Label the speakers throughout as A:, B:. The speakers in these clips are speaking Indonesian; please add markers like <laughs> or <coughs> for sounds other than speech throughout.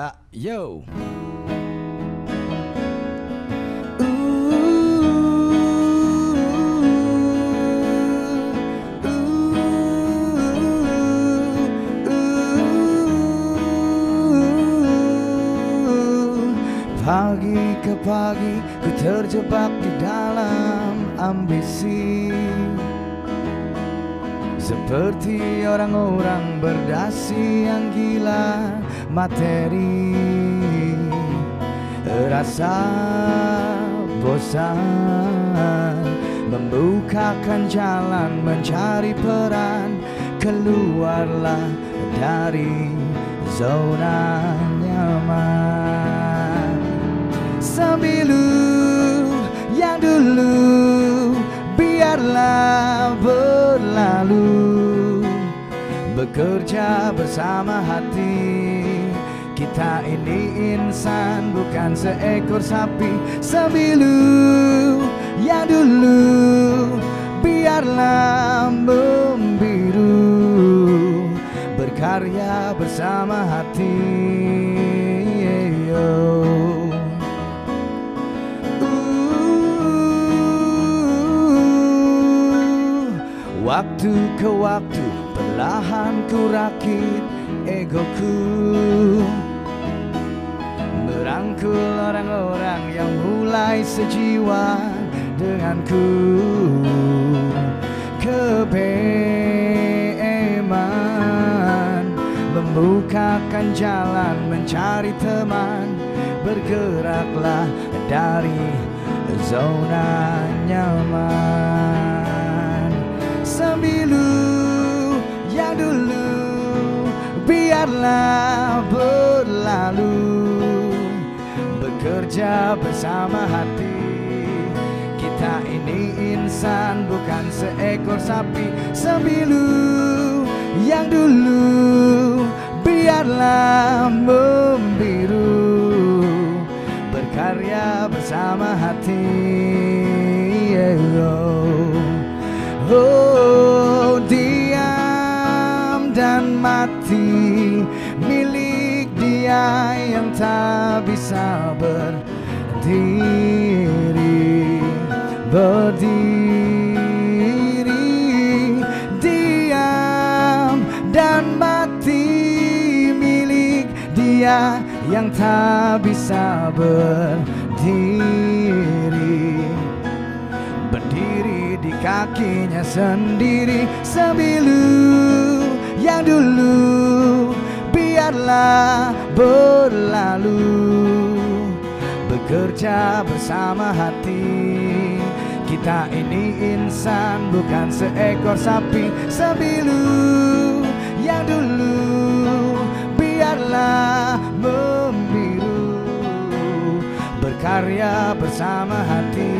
A: Ya, yo. Pagi ke pagi ku terjebak di dalam ambisi Seperti orang-orang berdasi yang gila materi. Rasa bosan Membukakan jalan mencari peran. Keluarlah dari zona nyaman. Sembilu yang dulu biarlah berlalu. Bekerja bersama hati Kita ini insan bukan seekor sapi. Sembilu yang dulu biarlah membiru. Berkarya bersama hati Uh, Waktu ke waktu perlahan ku rakit egoku Merangkul orang-orang yang mulai sejiwa denganku. Kebeman Membukakan jalan mencari teman. Bergeraklah dari zona nyaman. Sembilu yang dulu biarlah berlalu Bekerja bersama hati. Kita ini insan bukan seekor sapi. Sembilu yang dulu biarlah membiru. Berkarya bersama hati. Oh, diam dan mati. Milik dia yang tak bisa berdiri berdiri diam dan mati milik dia yang tak bisa berdiri. Berdiri di kakinya sendiri sembilu yang dulu biarlah berlalu bekerja bersama hati. Kita ini insan bukan seekor sapi. Sembilu yang dulu biarlah membiru berkarya bersama hati.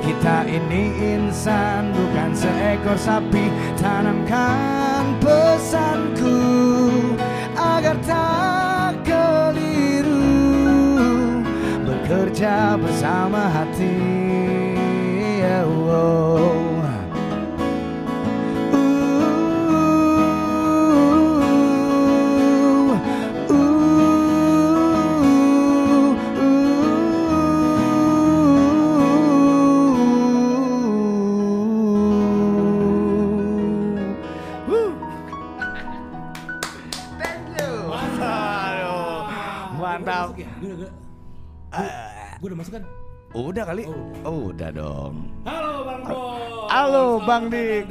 A: Kita ini insan bukan seekor sapi. Tanamkan pesanku agar tak Bekerja bersama hati oh.
B: Udah
A: kali?
B: Oh,
A: Oh, udah dong.
B: Halo Bang Bo.
A: Halo
B: Selamat
A: Bang Dik.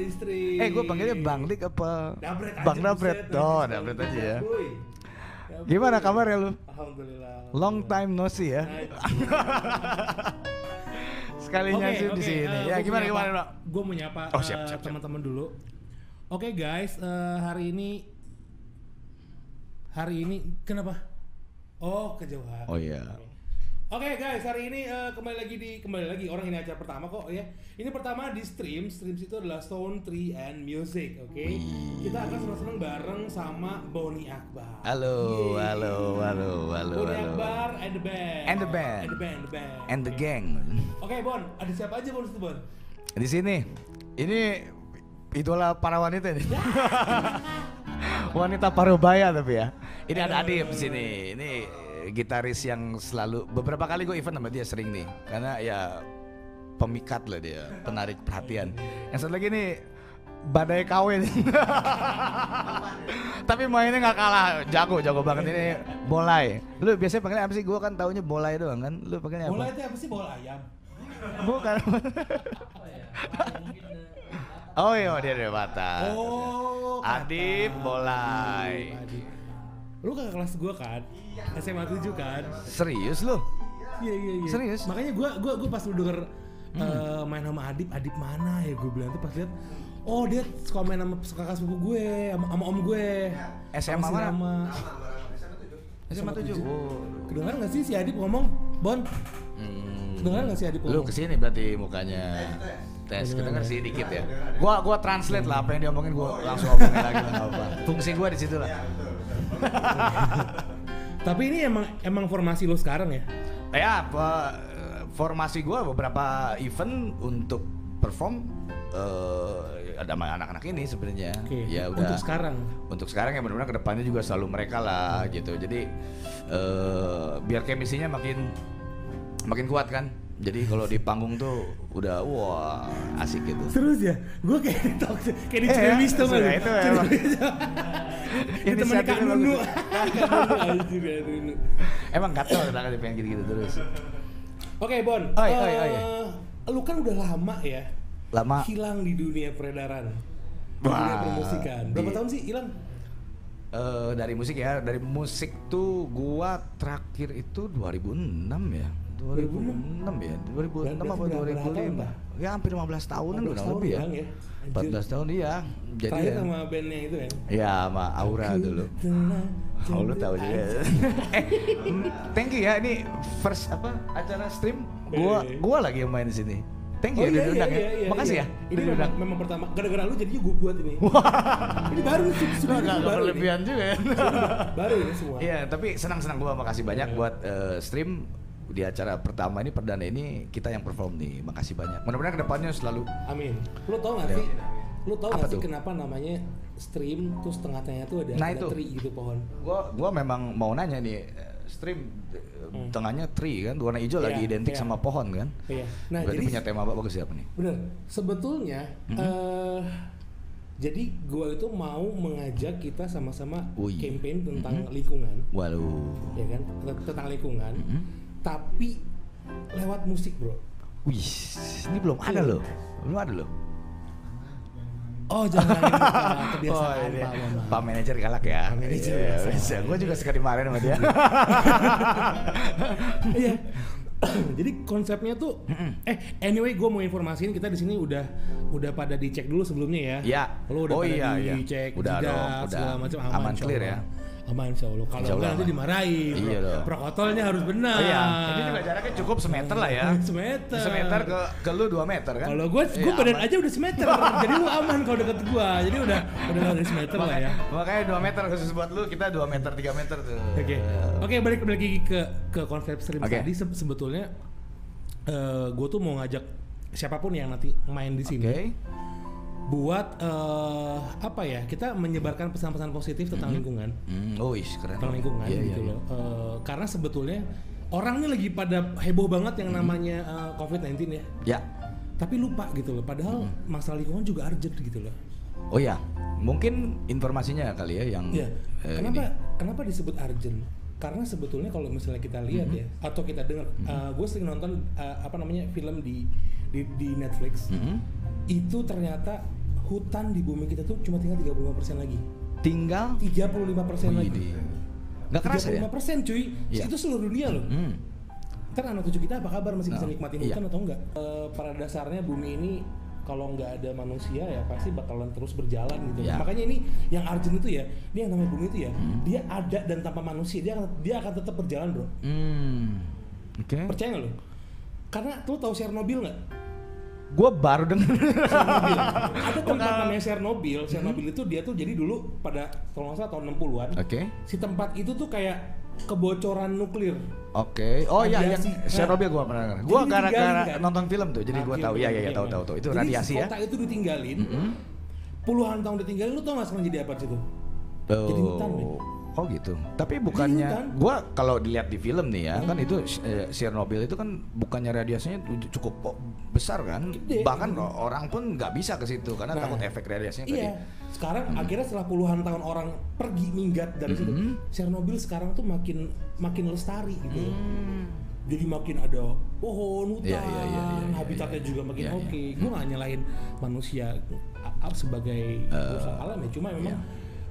A: Eh, gue panggilnya Bang Dik apa?
B: Dabret
A: Bang Dabret. Oh, Dabret aja ya.
B: Ya,
A: Gimana
B: boy.
A: kabarnya lu?
B: Alhamdulillah.
A: Long time no see ya. <laughs> Sekalinya sih di sini. Ya gimana gimana, Pak?
B: Gue mau nyapa
A: Oh, siap,
B: eh,
A: siap, siap.
B: teman-teman dulu. Oke guys, eh, hari ini hari ini kenapa? Oh, kejauhan.
A: Oh iya.
B: Oke guys, hari ini eh, kembali lagi di kembali lagi orang ini acara pertama kok ya. Ini pertama di stream, stream itu adalah Stone Tree and Music, oke. Kita akan senang-senang bareng sama Boni Akbar.
A: Halo,
B: Yeay.
A: halo, halo, halo,
B: Boni
A: halo.
B: Akbar and the band.
A: And the band.
B: And the band, the band.
A: And the gang.
B: Oke Bon, ada siapa aja Bon itu Bon?
A: Di sini. Ini idola para wanita nih. <laughs> wanita parubaya tapi ya. Ini ada Adip di sini. Ini gitaris yang selalu beberapa kali gue event sama dia sering nih. Karena ya pemikat lah dia, penarik perhatian. Yang satu lagi nih badai kawin. <laughs> Tapi mainnya nggak kalah, jago jago banget ini Bolai. Lu biasanya panggilnya apa sih? Gua kan taunya Bolai doang kan. Lu panggilnya apa?
B: itu apa sih bola ayam?
A: Bukan. <laughs> oh iya dia dari Batak.
B: Oh,
A: Adip
B: kata.
A: Bolai.
B: Lu kakak kelas gua kan? SMA 7 kan?
A: Serius lu?
B: Iya iya iya.
A: Serius?
B: Makanya gua gua gua pas lu denger eh, main sama Adip, Adip mana ya gue bilang tuh pas lihat Oh dia suka main sama kakak sepupu gue, sama, sama om gue
A: SMA
B: Sama si
A: mana?
B: Rama.
A: SMA 7. Oh.
B: Kedengeran gak sih si Adip ngomong? Bon,
A: Hmm.
B: kedengeran gak si Adip
A: Lu
B: ngomong?
A: ke sini berarti mukanya tes kedenger sih dikit ya. Gua gua translate lah apa yang dia omongin gua langsung omongin lagi lah apa. Fungsi gua di situ lah. <laughs>
B: Tapi ini emang emang formasi lo sekarang ya?
A: Ya, apa, formasi gua beberapa event untuk perform eh, ada anak-anak ini sebenarnya.
B: Oke,
A: Ya udah.
B: untuk sekarang
A: Untuk sekarang ya benar-benar ke depannya juga selalu mereka lah gitu. Jadi eh biar chemistry-nya makin makin kuat kan. Jadi kalau di panggung tuh udah wah asik gitu.
B: Terus ya, gue kayak di talk show, kayak di
A: Eh,
B: Ciremis tuh
A: sudah, itu emang.
B: Ini temen Kak Nunu.
A: bagus. <laughs>
B: Kak Nunu, anjir, Kak Nunu.
A: Emang gatel kita pengen gitu-gitu terus.
B: Oke Bon,
A: Oi,
B: eh,
A: oi, oi.
B: lu kan udah lama ya
A: Lama
B: hilang di dunia peredaran, di
A: Wah,
B: dunia permusikan. Berapa
A: di-
B: tahun sih hilang?
A: eh, dari musik ya, dari musik tuh gua terakhir itu 2006 ya. 2006 ya, 2006 apa
B: Berarti berapa tahun,
A: 2005?
B: Pak?
A: Ya hampir 15 tahunan
B: 15
A: kurang
B: tahun
A: lebih ya.
B: ya, anjir.
A: 14 tahun iya. Jadi ya,
B: sama bandnya itu kan?
A: ya sama Aura dulu. Oh lu <laughs> tahu juga. <laughs> eh, thank you ya ini first apa acara stream gua
B: Eh.
A: gua lagi yang main di sini. Thank
B: Oh
A: you
B: iya,
A: udah diundang
B: iya,
A: ya.
B: iya,
A: Makasih
B: iya.
A: ya.
B: Ini
A: udah
B: memang, memang pertama, gara-gara lu jadinya gue buat ini. ini baru nih, sudah baru
A: berlebihan juga ya.
B: Baru ini semua.
A: Iya, tapi senang-senang gua makasih banyak
B: Iya.
A: buat eh, stream di acara pertama ini perdana ini kita yang perform nih. Makasih banyak. Mudah-mudahan ke depannya selalu
B: Amin. Lu tau gak sih? Lu tau gak sih
A: tuh?
B: kenapa namanya stream terus tengah-tengahnya tuh ada,
A: Nah,
B: ada
A: itu.
B: tree gitu pohon.
A: gua gua memang mau nanya nih eh, stream eh,
B: Hmm.
A: tengahnya tree kan warna hijau
B: Iya,
A: lagi identik
B: iya.
A: sama pohon kan.
B: Iya. Nah,
A: Berarti
B: jadi
A: punya tema apa bagus siapa nih?
B: bener. Sebetulnya
A: Mhm.
B: eh jadi gua itu mau mengajak kita sama-sama campaign tentang
A: Mhm.
B: lingkungan,
A: Waduh.
B: ya kan? Tentang lingkungan.
A: Mhm.
B: Tapi lewat musik, Bro.
A: Wih, ini belum ada
B: Iya.
A: loh. Belum ada loh.
B: Oh, jangan lupa <laughs> kebiasaan
A: Oh, ini
B: Pak Maman.
A: Pak manajer galak ya.
B: Pak manajer
A: Iya,
B: biasa.
A: bisa. Gue juga sekali kemarin sama dia. <laughs>
B: Iya. <clears throat> Jadi konsepnya tuh eh anyway gue mau informasiin kita di sini udah udah pada dicek dulu sebelumnya ya.
A: Iya.
B: Lo udah
A: Oh,
B: pada
A: iya, iya.
B: dicek
A: Udah
B: jidat,
A: dong, udah.
B: segala macam aman,
A: Aman, clear ya?
B: Aman insya Allah. Kalau enggak nanti dimarahin.
A: Iya dong.
B: Protokolnya harus benar.
A: Oh iya, ini juga jaraknya cukup semeter lah ya. <laughs>
B: Semeter.
A: Semeter ke ke lu 2 meter kan?
B: Kalau gue, gue
A: Iya,
B: badan
A: aman.
B: aja udah semeter, <laughs> jadi lu aman kalau deket gue. Jadi udah udah dari semeter lah ya.
A: Makanya 2 meter khusus buat lu, kita 2 meter 3 meter tuh.
B: Oke, oke balik balik lagi ke ke konsep stream
A: Oke.
B: tadi se- sebetulnya gue tuh mau ngajak siapa pun yang nanti main di sini
A: Oke.
B: Buat eh, apa ya kita menyebarkan pesan-pesan positif tentang lingkungan
A: Hmm, oh, is keren.
B: tentang lingkungan
A: Iya,
B: gitu
A: iya,
B: loh Eh, karena sebetulnya orang ini lagi pada heboh banget yang namanya eh, COVID-19 ya.
A: Ya.
B: tapi lupa gitu loh padahal masalah lingkungan juga urgent gitu loh
A: Oh ya, mungkin informasinya kali ya yang
B: Iya.
A: eh,
B: kenapa
A: ini.
B: kenapa disebut urgent? Karena sebetulnya kalau misalnya kita lihat
A: Mhm.
B: ya atau kita dengar, gue sering nonton uh, apa namanya film di di, di Netflix,
A: Mhm.
B: itu ternyata hutan di bumi kita tuh cuma tinggal 35% lagi.
A: Tinggal
B: 35% lagi.
A: Nggak kerasa ya?
B: 35% cuy.
A: Iya.
B: Itu seluruh dunia loh.
A: Hmm.
B: Ntar anak cucu kita apa kabar masih bisa
A: Nah,
B: nikmatin
A: iya.
B: hutan atau enggak? Eh, pada dasarnya bumi ini kalau nggak ada manusia ya pasti bakalan terus berjalan gitu.
A: Iya.
B: Makanya ini yang urgent itu ya, ini yang namanya bumi itu ya,
A: Hmm.
B: dia ada dan tanpa manusia dia akan dia akan tetap berjalan bro.
A: Hmm. Oke.
B: Percaya nggak lo? Karena lu tahu Chernobyl nggak?
A: Gua baru denger.
B: Chernobyl. ada tempat
A: Bukan.
B: namanya Chernobyl. Chernobyl itu dia tuh jadi dulu pada kalau nggak salah tahun 60-an.
A: Oke.
B: Si tempat itu tuh kayak kebocoran nuklir.
A: Oke. Oh iya yang. Chernobyl gua pernah denger.
B: Jadi
A: gara-gara
B: kan?
A: nonton film tuh, jadi
B: Nah,
A: gua
B: film,
A: tahu. Iya iya iya
B: film,
A: tahu tahu tahu. Itu
B: Jadi
A: radiasi
B: si
A: ya.
B: kota itu ditinggalin.
A: Mm-mm.
B: Puluhan tahun ditinggalin, lu tau gak sekarang jadi apa situ? Jadi hutan, men.
A: Oh. Gitu. Tapi bukannya
B: kan?
A: gua kalau dilihat di film nih ya, kan itu eh, Chernobyl itu kan bukannya radiasinya cukup besar kan?
B: Gede.
A: Bahkan o- orang pun nggak bisa ke situ karena
B: Nah,
A: takut efek radiasinya tadi.
B: Iya. Sekarang akhirnya setelah puluhan tahun orang pergi minggat dari situ, Chernobyl sekarang tuh makin makin lestari gitu. Jadi makin ada pohon, hutan,
A: Iya, iya, iya, iya, iya,
B: habitatnya juga makin
A: Iya, iya.
B: oke. Gue nggak nyalain manusia sebagai perusahaan alam ya, cuma memang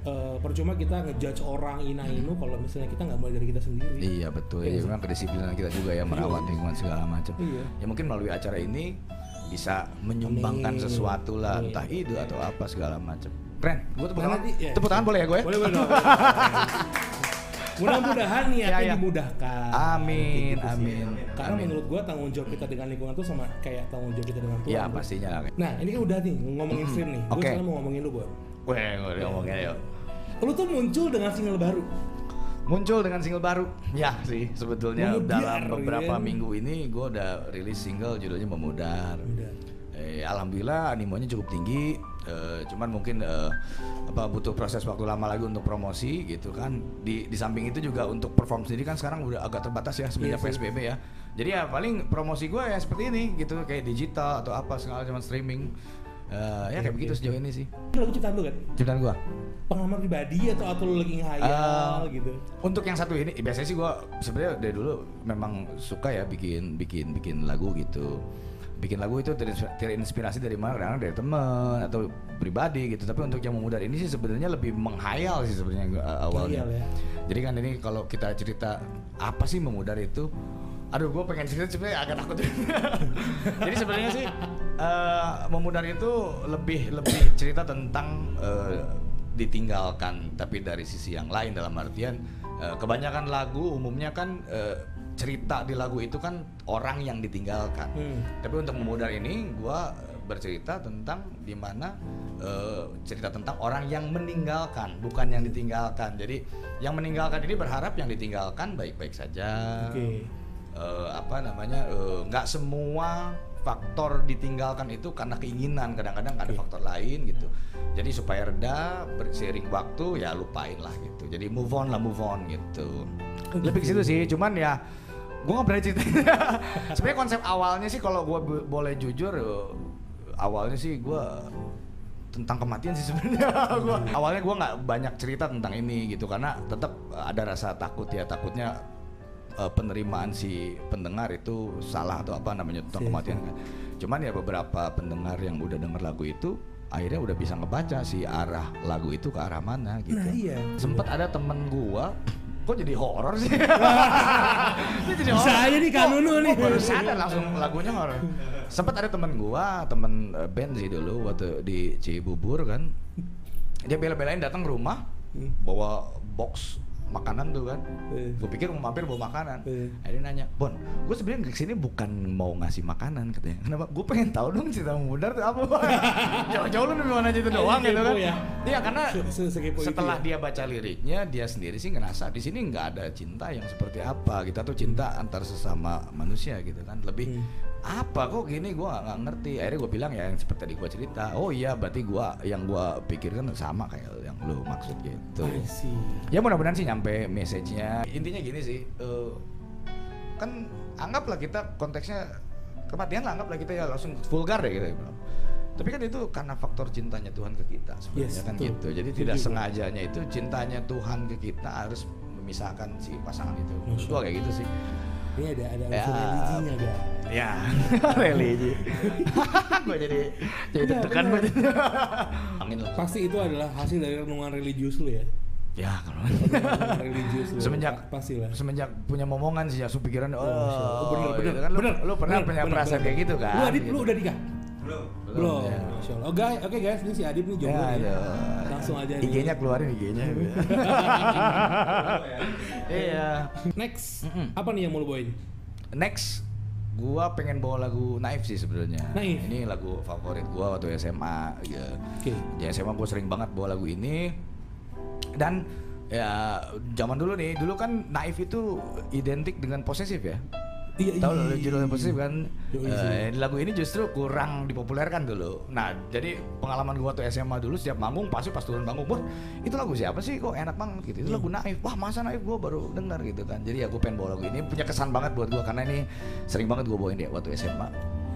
B: eh, percuma kita ngejudge orang ina inu kalau misalnya kita nggak mulai dari kita sendiri.
A: Iya betul. Ya memang kedisiplinan kita juga ya merawat lingkungan segala macam.
B: Iya.
A: Ya mungkin melalui acara ini bisa menyumbangkan
B: Amin.
A: sesuatu lah,
B: Amin.
A: entah ide atau apa segala macam. Keren. Gue tepuk tangan.
B: ya.
A: Tepuk tangan boleh ya gue?
B: Boleh boleh. <laughs> Mudah-mudahan niatnya
A: Ya, ya.
B: dimudahkan.
A: Amin,
B: Gitu
A: amin,
B: Karena
A: amin.
B: menurut gua tanggung jawab kita dengan lingkungan tuh sama kayak tanggung jawab kita dengan Tuhan.
A: Ya pastinya.
B: Nah ini kan udah nih ngomongin stream nih. Gue
A: Oke.
B: sekarang mau ngomongin lu.
A: Weh, gue ngomongnya yuk.
B: Lu tuh muncul dengan single baru.
A: Muncul dengan single baru. Ya sih, sebetulnya
B: Memudar,
A: dalam beberapa
B: ya.
A: minggu ini gue udah rilis single judulnya Memudar. Eh, alhamdulillah animonya cukup tinggi. Eh, cuman mungkin eh, apa butuh proses waktu lama lagi untuk promosi gitu kan. Di di samping itu juga untuk perform sendiri kan sekarang udah agak terbatas ya semenjak
B: Iya sih.
A: PSBB ya. Jadi ya paling promosi gue ya seperti ini gitu kayak digital atau apa segala macam streaming. Eh, ya kayak begitu sejauh ini sih.
B: Ini lagu ciptaan lu kan?
A: Ciptaan gue.
B: Pengalaman pribadi atau atau lu lagi ngehayal
A: Eh,
B: gitu?
A: Untuk yang satu ini biasanya sih gua sebenarnya dari dulu memang suka ya bikin bikin bikin lagu gitu. Bikin lagu itu terinspirasi, dari mana? Kadang dari teman atau pribadi gitu. Tapi untuk yang memudar ini sih sebenarnya lebih menghayal sih sebenarnya gua, uh, awalnya.
B: Ya.
A: Jadi kan ini kalau kita cerita apa sih memudar itu? Aduh, gue pengen cerita sebenarnya agak takut. <laughs> Jadi sebenarnya sih eh, memudar itu lebih lebih cerita tentang eh, ditinggalkan, tapi dari sisi yang lain dalam artian eh, kebanyakan lagu umumnya kan eh, cerita di lagu itu kan orang yang ditinggalkan.
B: Hmm.
A: Tapi untuk memudar ini gue bercerita tentang di mana eh, cerita tentang orang yang meninggalkan, bukan yang ditinggalkan. Jadi yang meninggalkan ini berharap yang ditinggalkan baik-baik saja
B: Oke.
A: eh, apa namanya nggak semua faktor ditinggalkan itu karena keinginan. Kadang-kadang ada faktor lain gitu. Jadi supaya reda berseiring waktu ya lupain lah gitu. Jadi move on lah move on gitu. Lebih ke situ sih. Cuman ya gue nggak berani cerita. <laughs> Sebenarnya konsep awalnya sih kalau gue boleh jujur eh, awalnya sih gue tentang kematian sih sebenarnya. <laughs> Gua awalnya gue nggak banyak cerita tentang ini gitu. Karena tetap ada rasa takut ya. Takutnya eh, penerimaan si pendengar itu salah atau apa namanya tentang
B: Iya,
A: kematian kan cuman ya beberapa pendengar yang udah denger lagu itu akhirnya udah bisa ngebaca si arah lagu itu ke arah mana gitu
B: Nah iya.
A: sempet ada temen gua kok jadi horor sih <laughs> Ini jadi
B: Bisa
A: horor.
B: aja nih Kanunu
A: kok
B: nih.
A: baru sadar langsung lagunya horor sempet ada temen gua temen eh, band sih dulu waktu di Cibubur kan dia bela-belain datang rumah
B: Hmm.
A: bawa box makanan tuh kan
B: Eh.
A: gue pikir mau mampir bawa makanan
B: Eh.
A: akhirnya nanya Bon gue sebenarnya ke sini bukan mau ngasih makanan katanya kenapa gue pengen tahu dong cerita mudar tuh apa <laughs> jauh-jauh lu nanya itu doang gitu kan
B: ya.
A: iya karena
B: sekepo itu
A: setelah
B: ya.
A: dia baca liriknya dia sendiri sih ngerasa di sini nggak ada cinta yang seperti apa kita tuh cinta antar sesama manusia gitu kan lebih
B: Hmm.
A: Apa kok gini? Gue nggak ngerti. Akhirnya gue bilang ya yang seperti tadi gue cerita. Oh iya berarti gue yang gue pikirkan sama kayak yang lu maksud gitu. Ya mudah-mudahan sih nyampe message-nya. Intinya gini sih eh, kan anggaplah kita konteksnya kematian lah anggaplah kita ya langsung vulgar deh gitu. Tapi kan itu karena faktor cintanya Tuhan ke kita sebenarnya
B: Yes,
A: kan
B: betul.
A: gitu. Jadi tidak
B: gue.
A: sengajanya itu cintanya Tuhan ke kita harus memisahkan si pasangan itu. Itu kayak gitu sih
B: Ini ada ada
A: Ya.
B: unsur religinya gak?
A: ya <laughs> religi <laughs> gue jadi jadi deg-degan
B: benar.
A: gue <laughs> angin lah
B: Pasti itu adalah hasil dari renungan religius lu ya.
A: ya kalau
B: religius lu.
A: semenjak
B: Pa- pasti lah.
A: semenjak punya momongan sih langsung pikiran oh,
B: Oh, bener bener
A: gitu kan lu,
B: bener.
A: lu pernah
B: bener,
A: punya
B: bener,
A: perasaan
B: bener.
A: kayak gitu kan
B: Lu Adip
A: gitu.
B: lu udah nikah?
C: Belum.
B: Belum.
A: ya.
B: Masya Allah. Oh guys, oke guys, ini si Adip nih jomblo
A: Ya.
B: Langsung aja nih.
A: IG-nya keluarin IG-nya <laughs> iya
B: Next,
A: Mm-mm.
B: apa nih yang mau lu bawain?
A: next gua pengen bawa lagu Naif sih sebenarnya
B: Naif?
A: ini lagu favorit gua waktu SMA ya
B: Oke.
A: di SMA gua sering banget bawa lagu ini dan ya zaman dulu nih dulu kan Naif itu identik dengan posesif ya
B: Iya,
A: Tahu
B: iya,
A: lo
B: iya,
A: judulnya
B: iya.
A: positif kan?
B: Yoi
A: Eh,
B: sih.
A: lagu ini justru kurang dipopulerkan dulu. Nah, jadi pengalaman gua waktu SMA dulu setiap manggung pasti pas turun panggung, "Wah, itu lagu siapa sih? Kok enak banget gitu." Itu lagu Naif. Wah, masa Naif gua baru dengar gitu kan. Jadi ya gua pengen bawa lagu ini punya kesan banget buat gua karena ini sering banget gua bawain dia waktu SMA.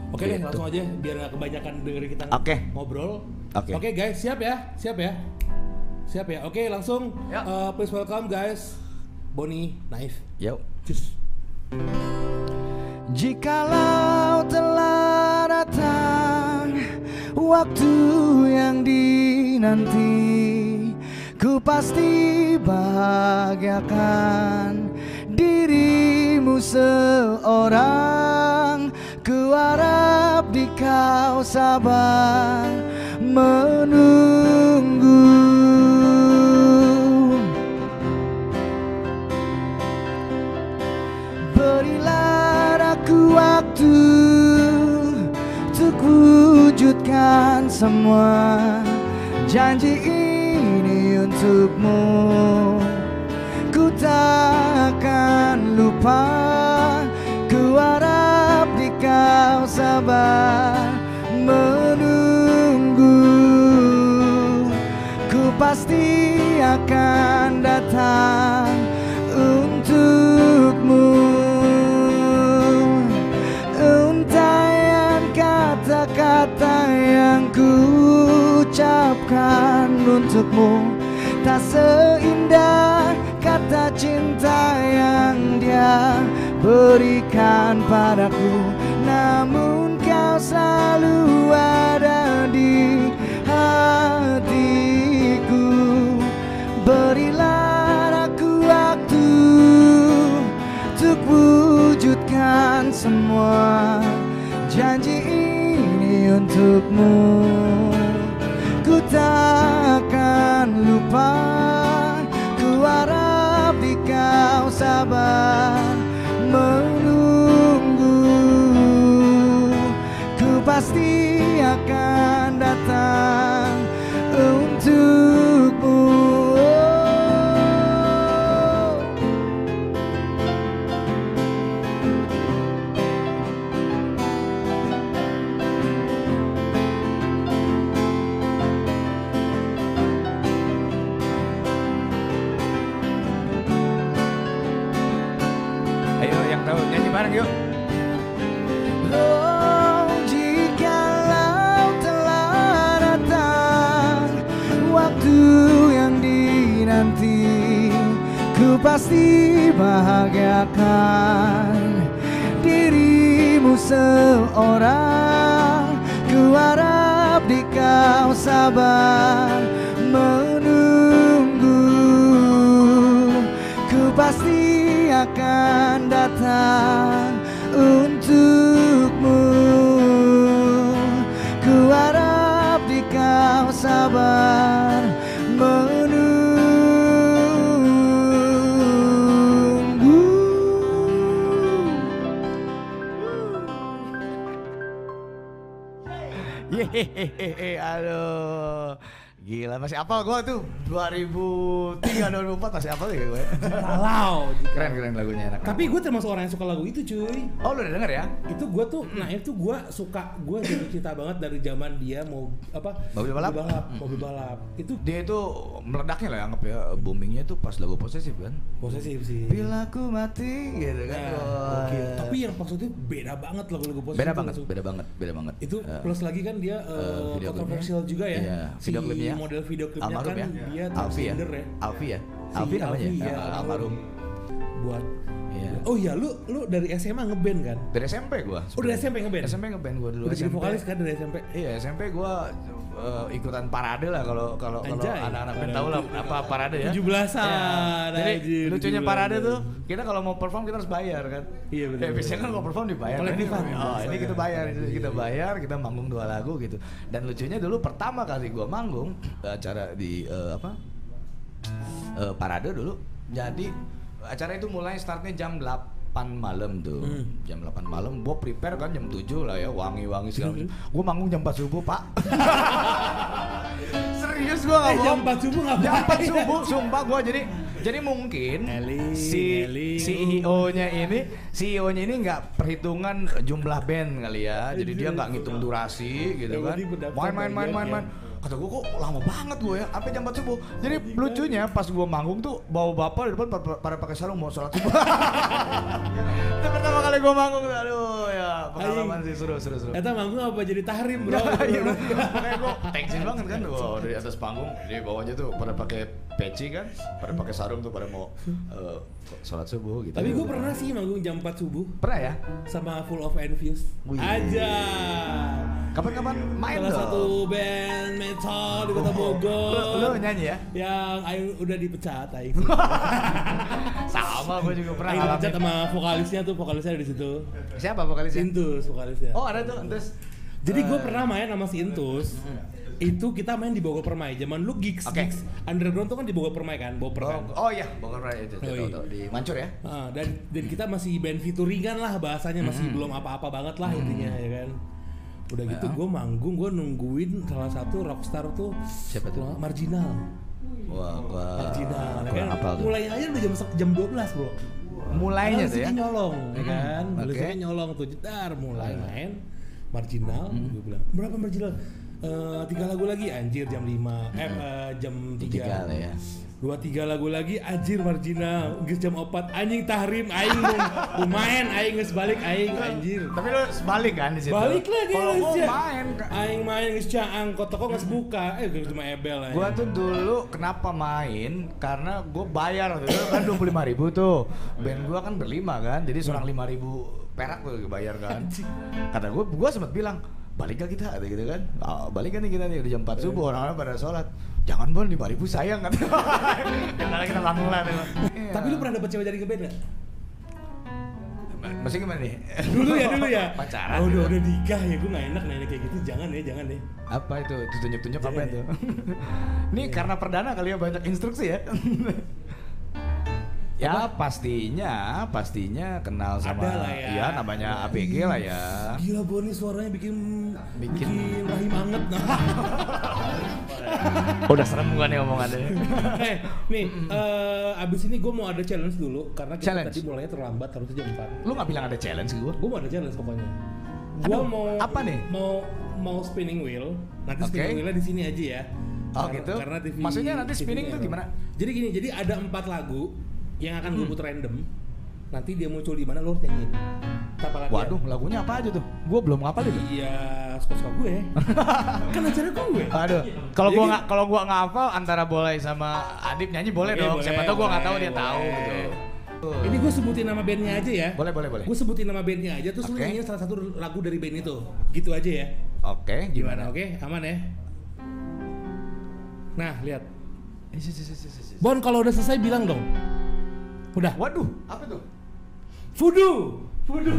B: Oke
A: Gitu.
B: langsung aja biar nggak kebanyakan dengerin kita
A: Oke.
B: ngobrol.
A: Oke.
B: Oke guys, siap ya? Siap ya? Siap ya? Oke, langsung
A: Ya.
B: uh, please welcome guys. Bonnie Naif. Cus.
A: Jikalau telah datang waktu yang dinanti Ku pasti bahagiakan dirimu seorang. Ku harap di kau sabar menunggu. Berilah semua Janji ini untukmu. Ku takkan lupa Ku harap di kau sabar Menunggu. Ku pasti akan datang untukmu Tak seindah kata cinta yang dia berikan padaku. Namun kau selalu ada di hatiku. Berilah aku waktu Untuk wujudkan semua Janji ini untukmu. Ku takkan lupa Ku harap di kau sabar Menunggu. Ku pasti waktu yang dinanti, ku pasti bahagiakan dirimu seorang. Ku harap di kau sabar menunggu. Ku pasti akan datang untukmu Ku harap di kau sabar aduh. Gila, masih apa gua tuh? 2003, 2004 masih apa ya gue?
B: Kalau.
A: Keren keren lagunya enak.
B: Tapi gue termasuk orang yang suka lagu itu cuy.
A: Oh, lu udah denger ya?
B: Itu gue tuh, nah itu gue suka, gue jatuh cinta banget dari zaman dia mau apa?
A: Mobil balap?
B: Mobil balap, mobil balap. Itu
A: Dia itu meledaknya lah anggap ya, boomingnya tuh pas lagu posesif kan.
B: posesif sih.
A: Bila ku mati gitu kan.
B: Nah, oke. Tapi yang maksudnya beda banget lagu-lagu posesif.
A: beda
B: itu
A: banget, beda banget, beda banget.
B: Itu
A: Eh,
B: plus lagi kan dia
A: eh,
B: uh,
A: video
B: kontroversial juga ya.
A: Iya, video
B: si
A: klipnya.
B: model video klipnya
A: almarhum
B: kan
A: ya.
B: Dia
A: Alfi ya.
B: ya.
A: Alfi ya. Alfi namanya.
B: Alfi,
A: ya. almarhum.
B: Buat
A: Iya.
B: Oh iya, lu lu dari SMA ngeband kan?
A: Dari SMP gua.
B: Oh, dari SMP ngeband?
A: SMP ngeband gua dulu
B: Udah jadi vokalis kan dari SMP?
A: Iya SMP gua eh, ikutan parade lah kalau kalau kalau anak-anak band tahu lah apa parade ya.
B: 17-an,
A: Iya. Jadi
B: anjir,
A: lucunya
B: 17-an.
A: parade tuh kita kalau mau perform kita harus bayar kan.
B: Iya, betul,
A: Ya, biasanya kan kalau perform dibayar.
B: Kolektifan.
A: Ini- Oh ini kita bayar, Jadi kita bayar, kita manggung dua lagu gitu. Dan lucunya dulu pertama kali gua manggung acara di eh, apa? Eh, parade dulu. Jadi acara itu mulai startnya jam 8 malam tuh.
B: Hmm.
A: Jam 8 malam gua prepare kan jam 7 lah ya, wangi-wangi segala macam. Gua manggung jam 4 subuh, Pak. <laughs> Serius gua nggak
B: Eh, jam
A: bohong.
B: 4 subuh ngapain?
A: Jam 4 subuh, sumpah gua jadi Jadi mungkin
B: Eling,
A: si
B: eling.
A: CEO-nya ini CEO-nya ini nggak perhitungan jumlah band kali ya. Jadi dia nggak ngitung durasi gitu
B: Yang
A: kan. Main main main main
B: banyak
A: main. Kata gue kok lama banget gue ya, sampai jam 4 subuh. Jadi lucunya pas gue manggung tuh bawa bapak di depan pada, pakai sarung mau sholat subuh. <laughs> Itu pertama kali gue manggung, aduh ya pengalaman sih seru seru seru.
B: Eta manggung apa jadi tahrim bro? <laughs>
A: Makanya gue tensin banget kan, wow dari atas panggung, di bawahnya tuh pada pakai peci kan, pada pakai sarung tuh pada mau eh, sholat subuh gitu.
B: Tapi gue pernah sih manggung jam 4 subuh
A: pernah ya?
B: sama Full of Envious.
A: Wih.
B: Aja.
A: Kapan-kapan main
B: Salah
A: dong.
B: satu band metal di Kota Bogor.
A: Lu nyanyi ya?
B: Yang Aing udah dipecat Aing. <laughs>
A: Sama gue juga pernah
B: Aing dipecat sama vokalisnya tuh, vokalisnya ada di situ.
A: Siapa vokalisnya?
B: Intus vokalisnya.
A: Oh ada tuh, terus
B: Jadi gue pernah main sama si Intus. Itu kita main di Bogor Permai. Zaman lu gigs,
A: Oke.
B: gigs underground tuh kan di Bogor Permai kan, Bogor kan.
A: Oh, oh iya, Bogor Raya itu,
B: Oh, iya.
A: tahu, di Mancur ya?
B: Ah, dan dan kita masih band fituringan lah bahasanya masih belum apa-apa banget lah intinya ya kan. Udah gitu
A: Ya.
B: gue manggung gue nungguin salah satu rockstar tuh
A: Siapa tuh?
B: Marginal.
A: Wah, gua,
B: Marginal ya
A: gua
B: kan.
A: hafal tuh.
B: Mulainya aja udah jam jam 12, Bro.
A: Mulainya tuh ya?
B: nyolong, ya
A: Hmm,
B: kan? Listriknya nyolong tuh, jedar mulai
A: Hmm.
B: main marginal, gue bilang, berapa marginal? Eh, tiga lagu lagi, anjir jam 5, eh, eh, jam 3
A: Tiga lah ya.
B: Dua tiga lagu lagi, anjir marginal, geus jam 4, anjing tahrim, aing mau mau main, aing geus balik, aing anjir.
A: Tapi lu sebalik kan di situ?
B: Balik lagi
A: Kalau gua
B: ya.
A: main.
B: Aing main geus caang, kok toko geus buka, eh geus cuma ebel aing.
A: Gua tuh dulu kenapa main karena gue bayar waktu itu kan dua puluh ribu tuh band gua kan berlima kan jadi seorang lima ribu perak tuh bayar kan kata gue gua sempat bilang balik gak kita gitu kan "Ah, balik kan nih kita nih udah jam 4 subuh orang-orang pada sholat jangan bon lima ribu sayang kan karena kita bangun lah.
B: Tapi lu pernah dapet cewek dari ngeband gak?
A: masih gimana nih
B: Dulu ya, dulu ya. <laughs>
A: pacaran
B: Oh, udah
A: gitu.
B: udah nikah ya, gue gak enak nanya kayak gitu. Jangan ya, jangan deh.
A: apa itu Itu tunjuk-tunjuk apa
B: Jangan
A: itu
B: ya. <laughs>
A: ini karena perdana kali ya banyak instruksi ya <laughs> ya pastinya pastinya kenal sama
B: Ada lah ya.
A: iya namanya ABG lah ya
B: Gila Boni suaranya bikin bikin,
A: Bikin-
B: rahim anget. Nah. <laughs>
A: udah serem gua nih omongannya
B: eh, nih, eh, abis ini gue mau ada challenge dulu karena kita
A: Challenge?
B: tadi mulainya terlambat harusnya jam 4.
A: lu nggak bilang ada challenge gua
B: Gue mau ada challenge pokoknya. Gue mau
A: apa nih?
B: Mau mau spinning wheel. Nanti
A: Oke.
B: spinning wheelnya di sini aja ya.
A: Oh,
B: Karena-
A: gitu?
B: Karena TV.
A: Maksudnya nanti
B: TV
A: spinning tuh
B: error.
A: gimana?
B: Jadi gini, jadi ada empat lagu yang akan gue
A: Hmm.
B: putar random. Nanti dia muncul di mana lo harus nyanyiin.
A: Waduh lagunya apa aja tuh gua belum ngapal itu
B: Iya, suka-suka gue. <laughs> kan acara gue.
A: aduh kalau
B: Jadi-
A: nggak kalau gua nggak hafal antara boleh sama Adip nyanyi boleh
B: Oke,
A: dong
B: boleh,
A: siapa tahu gua nggak tahu dia tahu gitu
B: Ini gue sebutin nama bandnya aja ya.
A: boleh boleh boleh
B: Gue sebutin nama bandnya aja, terus lu
A: Oke.
B: nyanyiin salah satu lagu dari band itu. Gitu aja ya.
A: oke gimana
B: Oke, aman ya. Nah, lihat. Bon, kalau udah selesai bilang dong. Udah.
A: waduh apa tuh
B: Fudu. Fudu.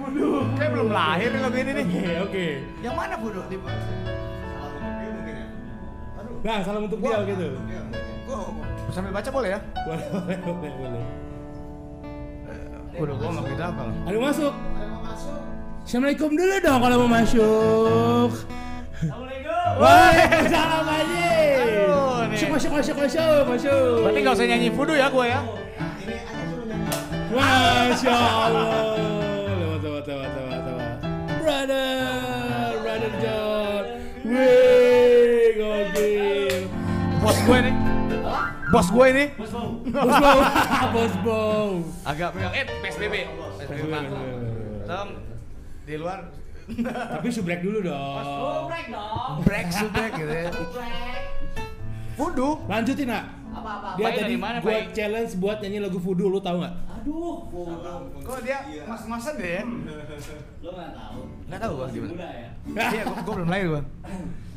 A: Fudu kayak belum lahir nih lagu ini nih
B: Oke, oke.
A: yang mana Fudu di
B: Nah, salam untuk dia gitu.
A: gua sambil baca boleh ya
B: Boleh, boleh, boleh, boleh.
A: Waduh, gua nggak begitu hafal
B: Ayo masuk. Assalamualaikum dulu dong kalau mau masuk.
A: Assalamualaikum
B: Waalaikumsalam aja.
A: Aduh, nih.
B: Masuk, masuk, masuk, masuk, masuk.
A: berarti nggak usah nyanyi Fudu ya gua ya
B: Masya Allah. Lewat, lewat, lewat, lewat, lewat. Brother, brother John. Wih, gokil.
A: bos gue nih bos gue ini
B: Bos Bow, Bos Bow. <laughs>
A: agak pegang eh PSBB PSBB. Tolong di luar
B: Tapi subrek dulu dong.
A: break subrek gitu ya Fudu
B: Lanjutin nak.
C: Apa-apa?
B: Dia
A: Baik,
B: tadi
A: dari mana,
B: buat
A: Baik?
B: challenge buat nyanyi lagu Voodoo, lu tahu nggak?
C: Aduh,
A: kok dia mas-masan deh ya <laughs>
C: lo nggak tahu.
A: nggak tahu gua
C: Masih
A: gimana
C: muda ya.
A: iya gua, gua belum lahir gua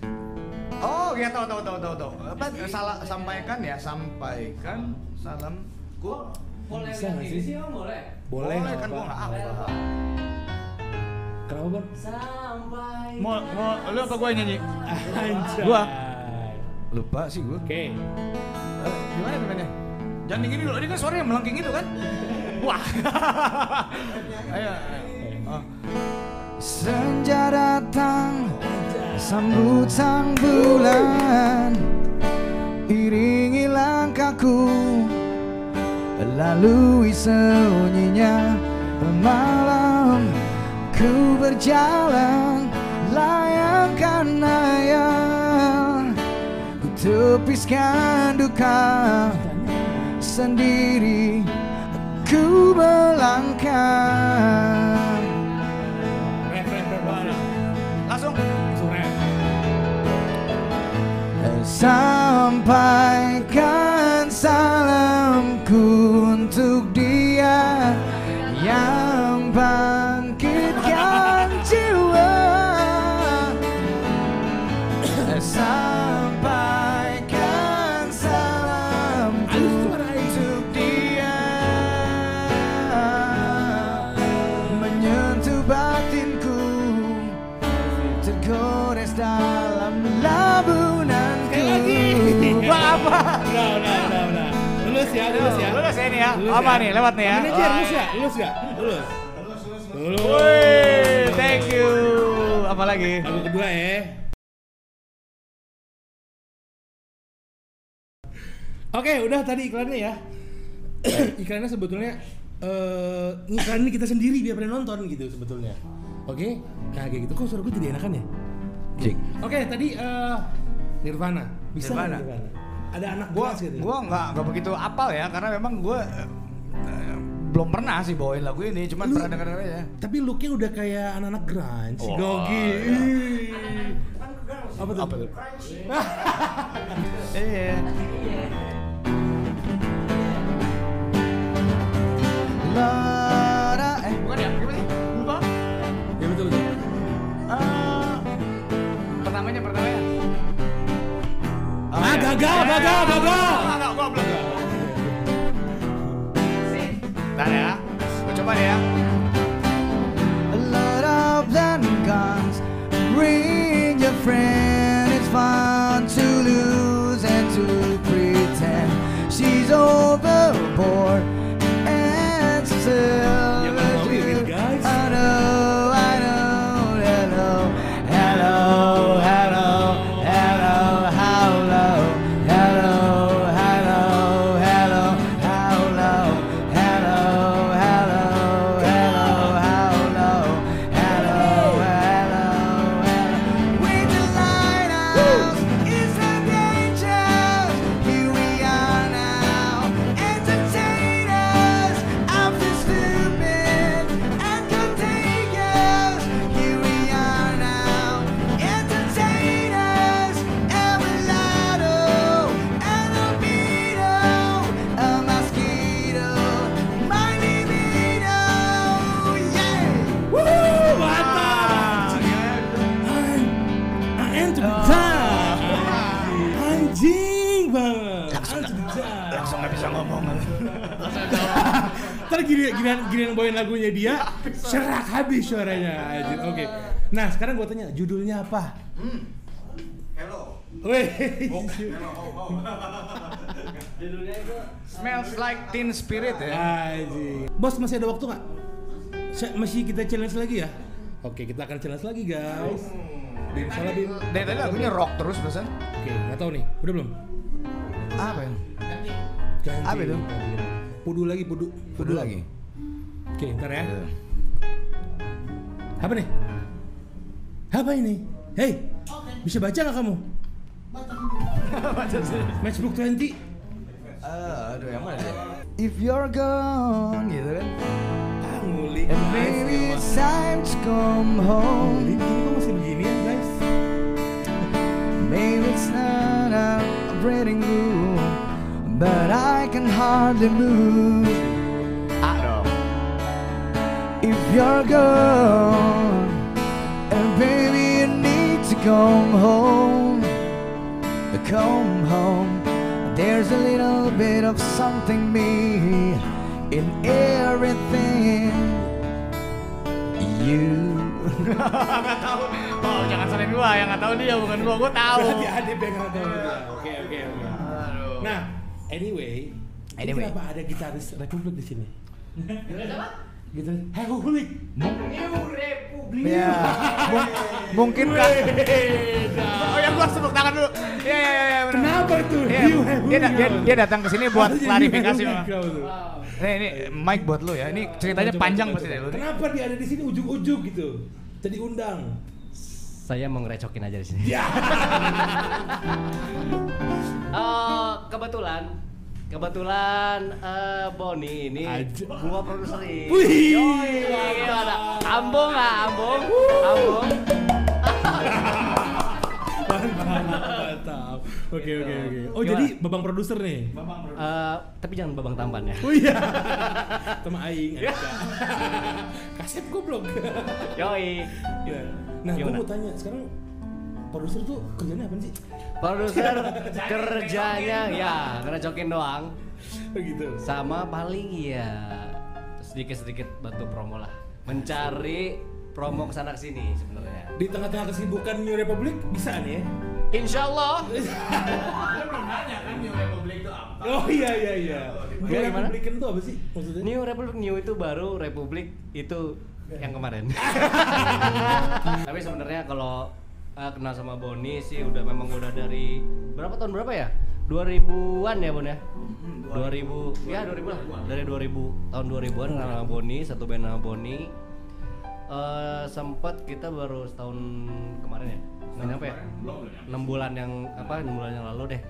A: <laughs> oh iya tahu tahu tahu tahu tahu apa salah sampaikan ya sampaikan salamku
C: Boleh
B: Bisa nggak sih?
C: boleh.
B: Boleh,
A: kan gua nggak
B: apa-apa.
A: Apa.
C: Apa?
B: Kenapa bang?
C: Sampai.
A: mau mau lu apa gua yang nyanyi
B: Anjay.
A: Gua. lupa sih gua
B: Oke.
A: Eh, gimana namanya jangan gini dulu ini kan suara yang melengking itu kan wah <laughs> ayo, ayo. Oh. Senja datang sambut sang bulan Iringi aku Lalui sunyinya malam Ku berjalan layakkan ayam Ku tepiskan duka sendiri. Ku melangkah. Langsung.
B: Langsung ya
A: ini ya.
B: Lulus
A: Apa nih? Lewat nih ya.
B: Manajer, lulus ya? Lulus ya? Lulus. Lulus.
A: Woi, thank you. Apa lagi?
B: Lagu kedua ya. Oke, udah tadi iklannya ya. <coughs> iklannya sebetulnya eh iklan ini kita sendiri biar pada nonton gitu sebetulnya. Oke, kayak gitu. Kok suara gue jadi enakan ya?
A: Cik.
B: Oke, tadi eh Nirvana. Bisa
A: Nirvana.
B: Nirvana? Ada anak
A: Gua
B: gitu.
A: gua nggak nggak begitu apal ya karena memang gua eh, belum pernah sih bawain lagu ini, cuman
B: Lu-
A: pernah denger aja.
B: Tapi looknya udah kayak anak-anak grunge,
A: Wah,
B: gogi.
A: iya.
B: Apa tuh?
A: Apa tuh? <laughs> Iya.
B: Gagal,
A: Ya, Langsung gak bisa ngomong
B: Ntar gini, gini, gini bawain lagunya dia, serak habis suaranya. Anjir, Oke. Nah sekarang gue tanya, judulnya apa?
D: Hello.
B: Weh. <laughs>
C: Judulnya itu
A: Smells like teen spirit ya
B: Anjing. Bos masih ada waktu nggak? Se- Masih kita challenge lagi ya? Oke, kita akan challenge lagi guys. Bim, salah Bim.
A: Dari tadi lagunya rock terus barusan
B: Oke, nggak tahu nih. Udah belum?
A: Apa ya?
B: Ganti.
A: Apa itu?
B: Pudu lagi, pudu.
A: Kudu lagi
B: Oke, ntar ya. Apa nih? Apa ini? Hei, bisa baca nggak kamu? Matchbook 20.
A: Ah, aduh yang mana ya? If you're gone gitu kan
B: Ah, ngulik.
A: And maybe it's time to come
B: Ngulik,
A: home
B: ini kok masih begini ya guys?
A: Maybe it's not a breathing room But I can hardly move Aduh If you're gone And baby you need to come home Come home There's a little bit of something me In everything You. <laughs> Oh, jangan salahin gua, yang gak tahu dia bukan gua, gua tahu.
B: Berarti ada yang nggak tahu. Oke, oke, oke. Nah, anyway, ini
A: Anyway.
B: kenapa ada gitaris Republik di sini? Gitu. Hei, publik.
C: New Republic.
A: Ya, mung- mungkin kan. Oh ya gua harus tepuk tangan dulu. Iya iya. benar.
B: Kenapa tuh? New
A: dia, dia, dia datang ke sini buat klarifikasi.
C: Wow.
A: Nih, ini mic buat lu ya. Ini ceritanya
B: Coba,
A: panjang
B: coba,
A: pasti deh lu.
B: Kenapa dia ada di sini ujuk-ujuk gitu? Jadi undang.
C: Saya mau ngerecokin aja di sini. <laughs> Eh, kebetulan kebetulan eh Boni ini
B: Aja.
C: gua produser ini.
B: Wih.
C: Gimana? Ambung nggak? Ambung? Ambung?
B: Mantap. Oke oke oke. Oh
C: Gimana?
B: jadi babang produser nih.
C: Eh, tapi jangan babang tampan ya.
B: Oh iya. <laughs> Sama aing. <laughs> Kasep goblok.
C: Yoi.
B: Nah, gue
C: Gimana?
B: mau tanya sekarang produser tuh kerjanya apa sih?
C: Produser <laughs> kerjanya ya ngerecokin doang.
B: Begitu.
C: Sama paling ya sedikit-sedikit bantu promo lah. Mencari promo ke sana ke sini sebenarnya.
B: Di tengah-tengah kesibukan New Republic bisa nih ya?
C: Insya Allah. <laughs>
B: Oh iya iya iya. New
C: Ya?
B: Republican tuh apa sih maksudnya?
C: New Republic New itu baru Republik itu yang kemarin. <laughs> Tapi sebenarnya kalau eh, kenal sama Boni sih udah memang udah dari berapa tahun berapa ya? 2000-an ya Bon ya? 2000 ya 2000 lah. Dari 2000 tahun 2000-an kenal sama Boni, satu band sama Boni. Eh sempat kita baru setahun kemarin ya? Nggak nyampe ya? 6 bulan yang apa? 6 bulan yang lalu deh.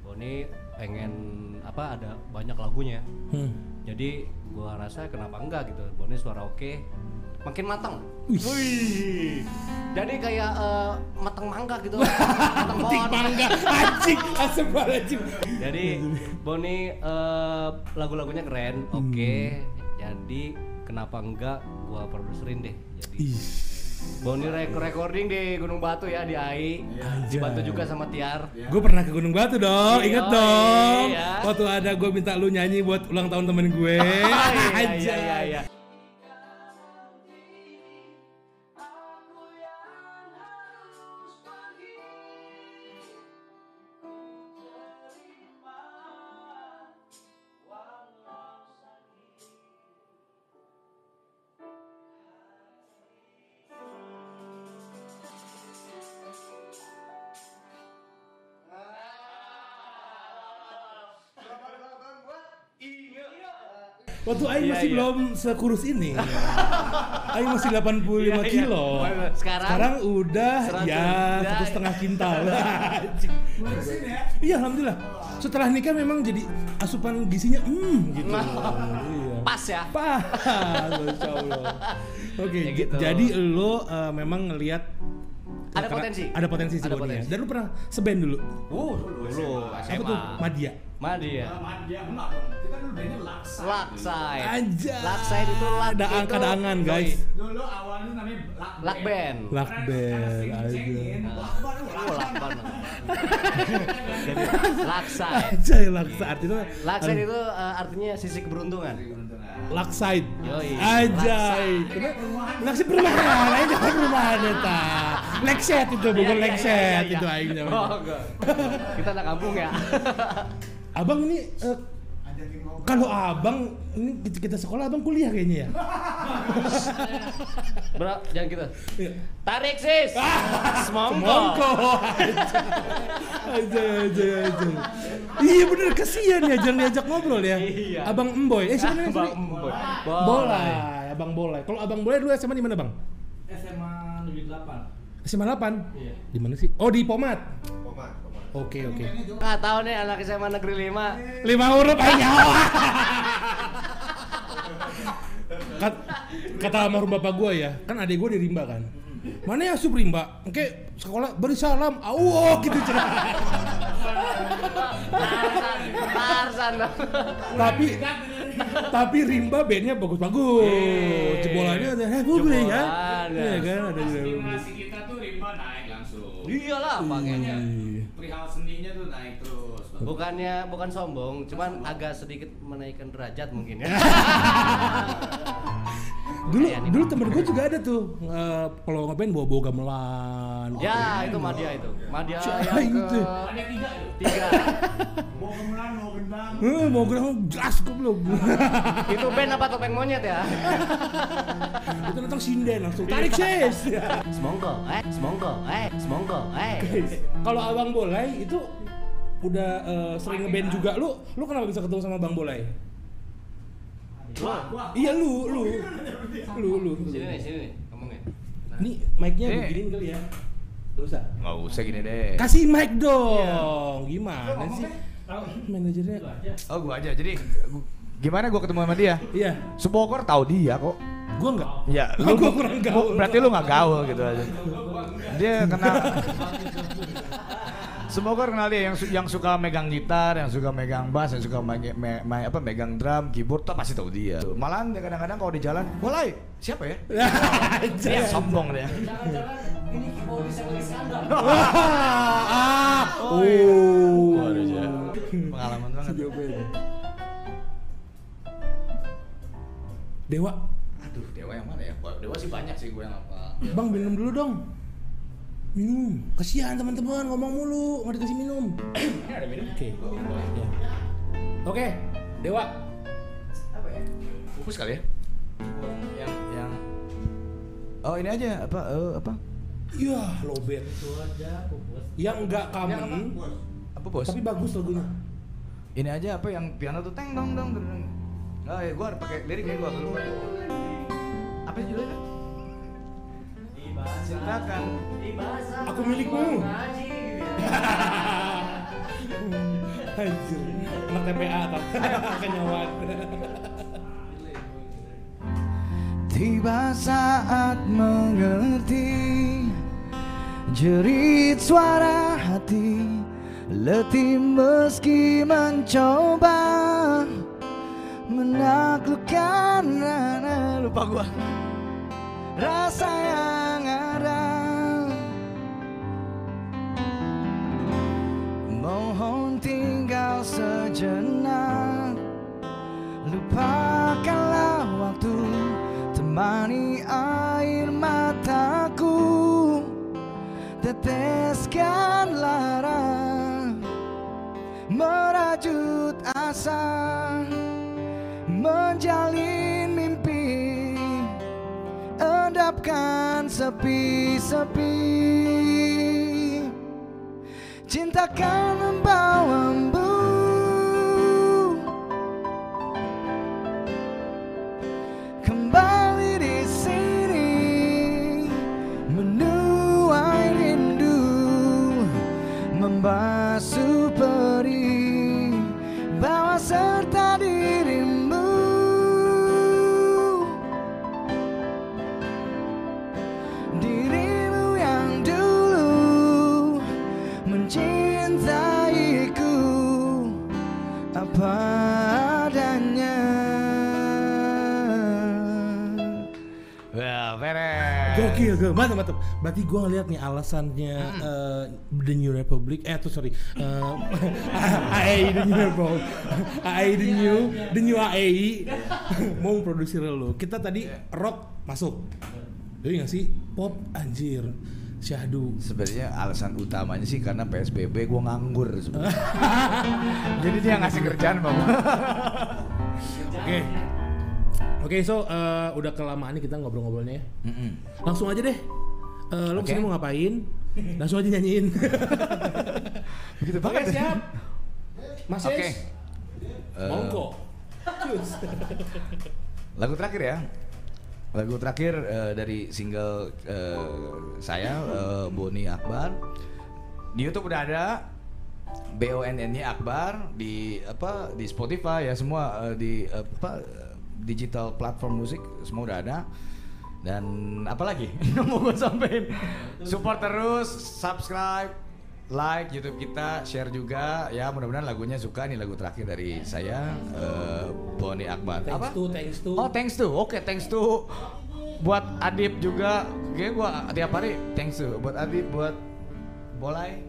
C: Boni pengen apa ada banyak lagunya
B: Hmm.
C: jadi gua rasa kenapa enggak gitu Boni suara oke makin matang
B: Wih.
C: Jadi kayak eh, matang mangga gitu. <laughs> Matang pohon.
B: Mangga. Anjing, asem banget anjing.
C: jadi Boni eh, lagu-lagunya keren. Oke. Jadi kenapa enggak gua produserin deh. Jadi
B: Ih.
C: Boni rek- recording di Gunung Batu ya di AI dibantu juga sama Tiar.
B: Gue pernah ke Gunung Batu dong, inget
C: Yoi,
B: dong.
C: iya.
B: Waktu ada gue minta lu nyanyi buat ulang tahun temen gue.
C: Oh, <laughs> iya, iya,
B: Aja.
C: iya,
B: Waktu Aing
C: Iya,
B: masih
C: iya.
B: belum sekurus ini. Aing masih 85
C: Iya, iya.
B: kilo.
C: Sekarang?
B: udah
C: Seratus.
B: ya
C: Ya,
B: satu
C: iya.
B: setengah kintal. <laughs> Anjing. Iya alhamdulillah. Setelah nikah memang jadi asupan gizinya hmm gitu. iya.
C: pas ya
B: Pas. Oke,
C: Ya
B: j-
C: gitu.
B: jadi lo uh, memang ngelihat
C: Ada
B: karena-
C: potensi.
B: Ada potensi ya.
C: potensi.
B: Dan lu pernah seband dulu?
C: Uh, dulu
B: Apa
C: SMA.
B: tuh? Madia.
C: Madi ya.
D: Kita dulu bandnya Laksa.
C: Lakside.
B: Anjay.
C: Lakside itu lak
B: Ada
C: itu-
B: angka-angan, guys.
D: Dulu awalnya namanya Lak
C: Lak band.
B: Lakbel aja.
D: Lakban
C: lakban. Jadi lakside.
B: Aja laksa artinya
C: Lakside itu eh, artinya sisi keberuntungan.
B: Lakside.
C: Yoi.
B: Ajay. Lakside perumahan, aja jangan perumahan eta. Lekset itu bukan
C: Iya, iya,
B: lekset
C: iya, iya.
B: itu aing
C: Oh. Kita anak kampung ya.
B: Abang ini eh, kalau abang ini kita, kita sekolah abang kuliah kayaknya ya. <laughs>
C: Bro, jangan gitu.
B: Iya.
C: Tarik sis. <laughs> Semongko.
B: Mongko. <laughs> Aja aja aja. Iya bener kasihan ya jangan diajak ngobrol ya.
C: Iya.
B: Abang Emboy. Eh siapa namanya?
C: Bang
B: sorry?
C: Emboy.
B: Boleh. Abang Boleh. Kalau Abang Boleh dulu SMA di mana, Bang?
E: SMA Negeri 8
B: SMA 8.
E: Iya.
B: Di mana sih? Oh, di Pomat. Oke, oke.
C: Nggak tahu nih anak SMA negeri 5
B: Lima huruf aja nyawa. Kat, kata almarhum bapak gua ya, kan adik gua di Rimba kan. Mana ya asup Rimba? Oke, sekolah beri salam. Awok gitu cerah.
C: Tarsan,
B: tapi tapi Rimba bandnya bagus-bagus.
C: Yeay.
B: Jebolannya ada eh ya.
C: Jebolan, ya.
B: Iya kan ada juga.
C: Iyalah pakainya.
B: Iya.
E: Perihal seninya tuh naik terus
C: Bukannya bukan sombong, cuman agak sedikit menaikkan derajat mungkin ya. <laughs>
B: Dulu
C: Kayak anime.
B: dulu temen gue juga ada tuh eh, kalau ngeband bawa bawa gamelan.
C: Ya, itu Madia itu. Madia yang
B: itu.
C: ke
E: Ada tiga tuh.
C: tiga.
D: Mau kemenang, mau gendang.
B: Eh, mau gerang jelas gue <laughs> belum.
C: itu band apa topeng monyet ya? <laughs>
B: itu datang sinden langsung tarik <laughs> sis.
C: Semongko, eh, semongko, eh, semongko, eh.
B: Kalau Abang Bolai itu udah eh, sering ngeband juga lu, lu kenapa bisa ketemu sama Bang Bolai?
E: Wah, wah.
B: Iya lu, lu, lu, lu.
C: Sini nih, sini nih, ngomongin.
B: Nih mic-nya
A: Eh.
B: beginiin kali ya. Gak usah.
A: Nggak usah gini deh.
B: Kasih mic dong. Gimana sih? Manajernya.
A: Oh gua aja. Jadi gua- gimana gua ketemu sama dia?
B: Iya.
A: Sebogor tahu dia kok.
B: Gua enggak.
A: Ya,
B: Oh, gua kurang gaul.
A: Berarti lu nggak gaul gitu aja. Dia kenal. <laughs> Sebogor kenal dia yang su- yang suka megang gitar, yang suka megang bass, yang suka main, me- main- apa megang drum, keyboard, tuh pasti tahu dia. Malahan kadang-kadang kalau di jalan, "Boleh, siapa ya?" <laughs> Dia sombong dia.
C: Jangan-jangan ini keyboardis yang lagi skandal. <laughs>
B: ah, oh.
A: Waduh, ya. Pengalaman banget.
B: Dewa,
A: Aduh, Dewa yang mana ya? Dewa sih banyak sih gue yang apa.
B: Bang minum dulu dong. Minum. Kasihan teman-teman ngomong mulu, nggak dikasih minum.
A: Ini ada minum.
B: Oke. Ya. Oke, Dewa.
A: Apa ya? Pupus kali ya? Yang yang Oh, ini aja apa eh, apa?
B: Iya, lobet. Yang enggak common,
A: Apa, Bos?
B: tapi bagus lagunya.
A: Ini aja apa yang piano tuh teng dong dong. Oh ya, gua pakai liriknya gua lupa. Apa judulnya? Cintakan.
B: Aku milikmu. Anjir, anak TPA kan. <laughs> Kenyawat.
A: Tiba saat mengerti Jerit suara hati Letih meski mencoba Menaklukkan Lupa gua Rasa yang ada. Mohon tinggal sejenak. Lupakanlah waktu Temani air mataku. Teteskan lara Merajut asa. Menjalin Endapkan sepi-sepi. Cintakan membawamu
B: gokil. Mantap, mantap. Berarti gua ngeliat nih alasannya eh, The New Republic, eh tuh sorry, <laughs> uh, AAI The New Republic, <laughs> AAI The New, The New AAI <laughs> mau produksi lo. Kita tadi rock masuk, jadi nggak sih pop anjir, syahdu.
A: Sebenarnya alasan utamanya sih karena PSBB gue nganggur sebenarnya. Jadi dia ngasih kerjaan bang.
B: Oke, oke so eh, udah kelamaan nih kita ngobrol-ngobrolnya ya. Langsung aja deh, Eh, lo
A: Oke.
B: ke sini mau ngapain? Langsung aja nyanyiin. <laughs>
A: Begitu
B: Oke
A: banget.
B: siap. Mas
A: Oke.
B: Yes.
A: Eh,
B: Monggo. Cus.
A: Lagu terakhir ya. Lagu terakhir eh, dari single eh, saya eh, Boni Akbar. Di YouTube udah ada BONN-nya Akbar di apa di Spotify ya semua di apa digital platform musik semua udah ada. Dan apalagi? <laughs> Mau gue sampein. Support terus, subscribe, like YouTube kita, share juga. Ya mudah-mudahan lagunya suka. Nih lagu terakhir dari saya eh, Boni Akbar.
B: Thanks
A: Apa?
B: to, thanks to.
A: Oh thanks to, oke thanks to. Buat Adip juga, kayak gua tiap hari thanks to. Buat Adip, buat Bolai,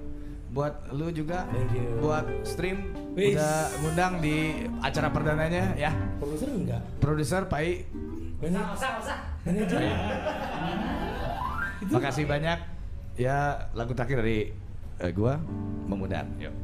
A: buat lu juga,
B: Thank you.
A: buat stream
B: Wis.
A: udah ngundang di acara perdananya ya,
B: Produser enggak?
A: produser Pai
B: Mana-
C: Usah, usah.
B: Manajer.
A: Makasih banyak. Ya, lagu terakhir dari eh, gua Memudan. Yuk. Yuk.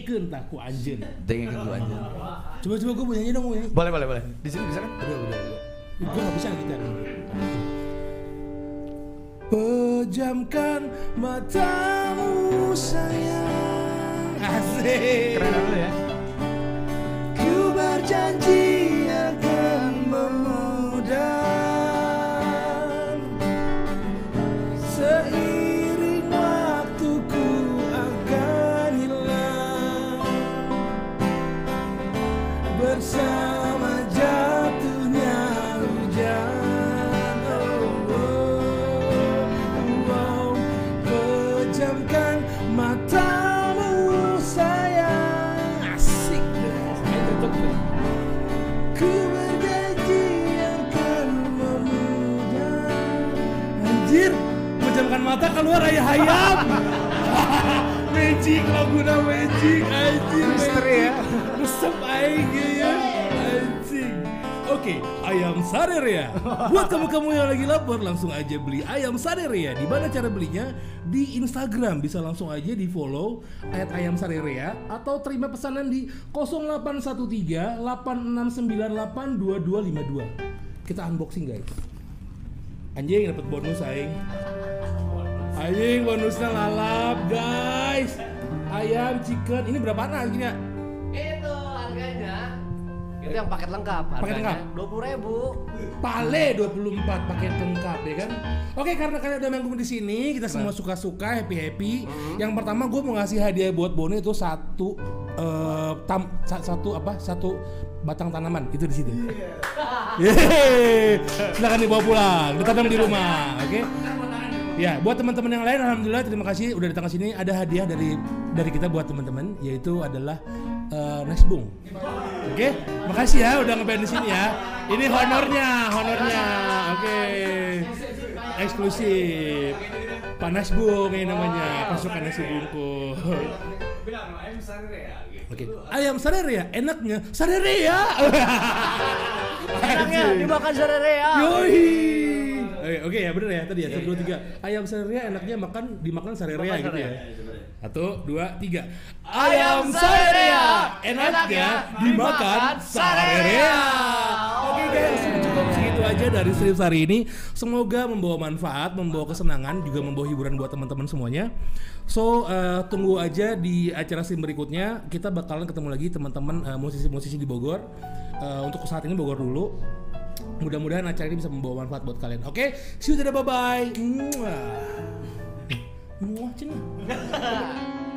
B: Lagunya. Dengekeun tak ku anjir.
A: Dengerin gua aja.
B: Coba coba gue mau nyanyi dong, nyanyi.
A: Boleh, boleh, boleh. Di sini bisa kan?
B: Udah, udah, udah. Gue gak bisa gitar. Pejamkan matamu sayang Asik
A: Keren dulu ya.
B: Keluar ayah hayam <laughs> Magic, laguna magic Anjir,
A: Misteri ya.
B: Resep aing ya Anjing Oke, ayam sarerea. Buat kamu-kamu yang lagi lapar, langsung aja beli ayam sarerea. Di mana cara belinya? Di Instagram bisa langsung aja di follow ayat ayam sarerea atau terima pesanan di 0813 8698 2252. Kita unboxing guys. Anjing dapat bonus aing. Anjing bonusnya lalap guys. Ayam chicken ini berapa harganya?
C: Itu harganya. Itu yang paket lengkap.
B: Paket lengkap?
C: Dua puluh ribu.
B: Pale 24 paket lengkap ya kan. Oke karena kalian udah manggung di sini, kita semua suka-suka, happy-happy. Yang pertama gue mau ngasih hadiah buat Boni itu satu eh, tam, sa- satu apa? Satu batang tanaman itu di situ. Yeay. Silakan dibawa pulang, ditanam di rumah, oke? Ya, buat teman-teman yang lain, alhamdulillah terima kasih udah datang ke sini. Ada hadiah dari dari kita buat teman-teman, yaitu adalah eh, nasbung. Oke, makasih ya udah ngeband di sini ya. Ini honornya, honornya. Oke. Eksklusif. Panas bung ini namanya, pasukan nasi bungkus.
E: Bilang ayam ya.
B: Oke, ayam sarerea, enaknya sarerea.
C: Enaknya dimakan sarerea.
B: Yoi. Oke, oke ya bener ya tadi ya satu dua tiga. Ayam sarerea enaknya makan dimakan
C: Makan
B: gitu ya. Satu dua tiga. Ayam sarerea enaknya dimakan sarerea. Oke guys, cukup segitu aja dari stream hari ini. Semoga membawa manfaat, membawa kesenangan, juga membawa hiburan buat teman-teman semuanya. So eh, tunggu aja di acara stream berikutnya. Kita bakalan ketemu lagi teman-teman eh, musisi-musisi di Bogor. Eh, untuk saat ini Bogor dulu. Mudah-mudahan acara ini bisa membawa manfaat buat kalian. Oke, see you bye bye. Cina. <laughs>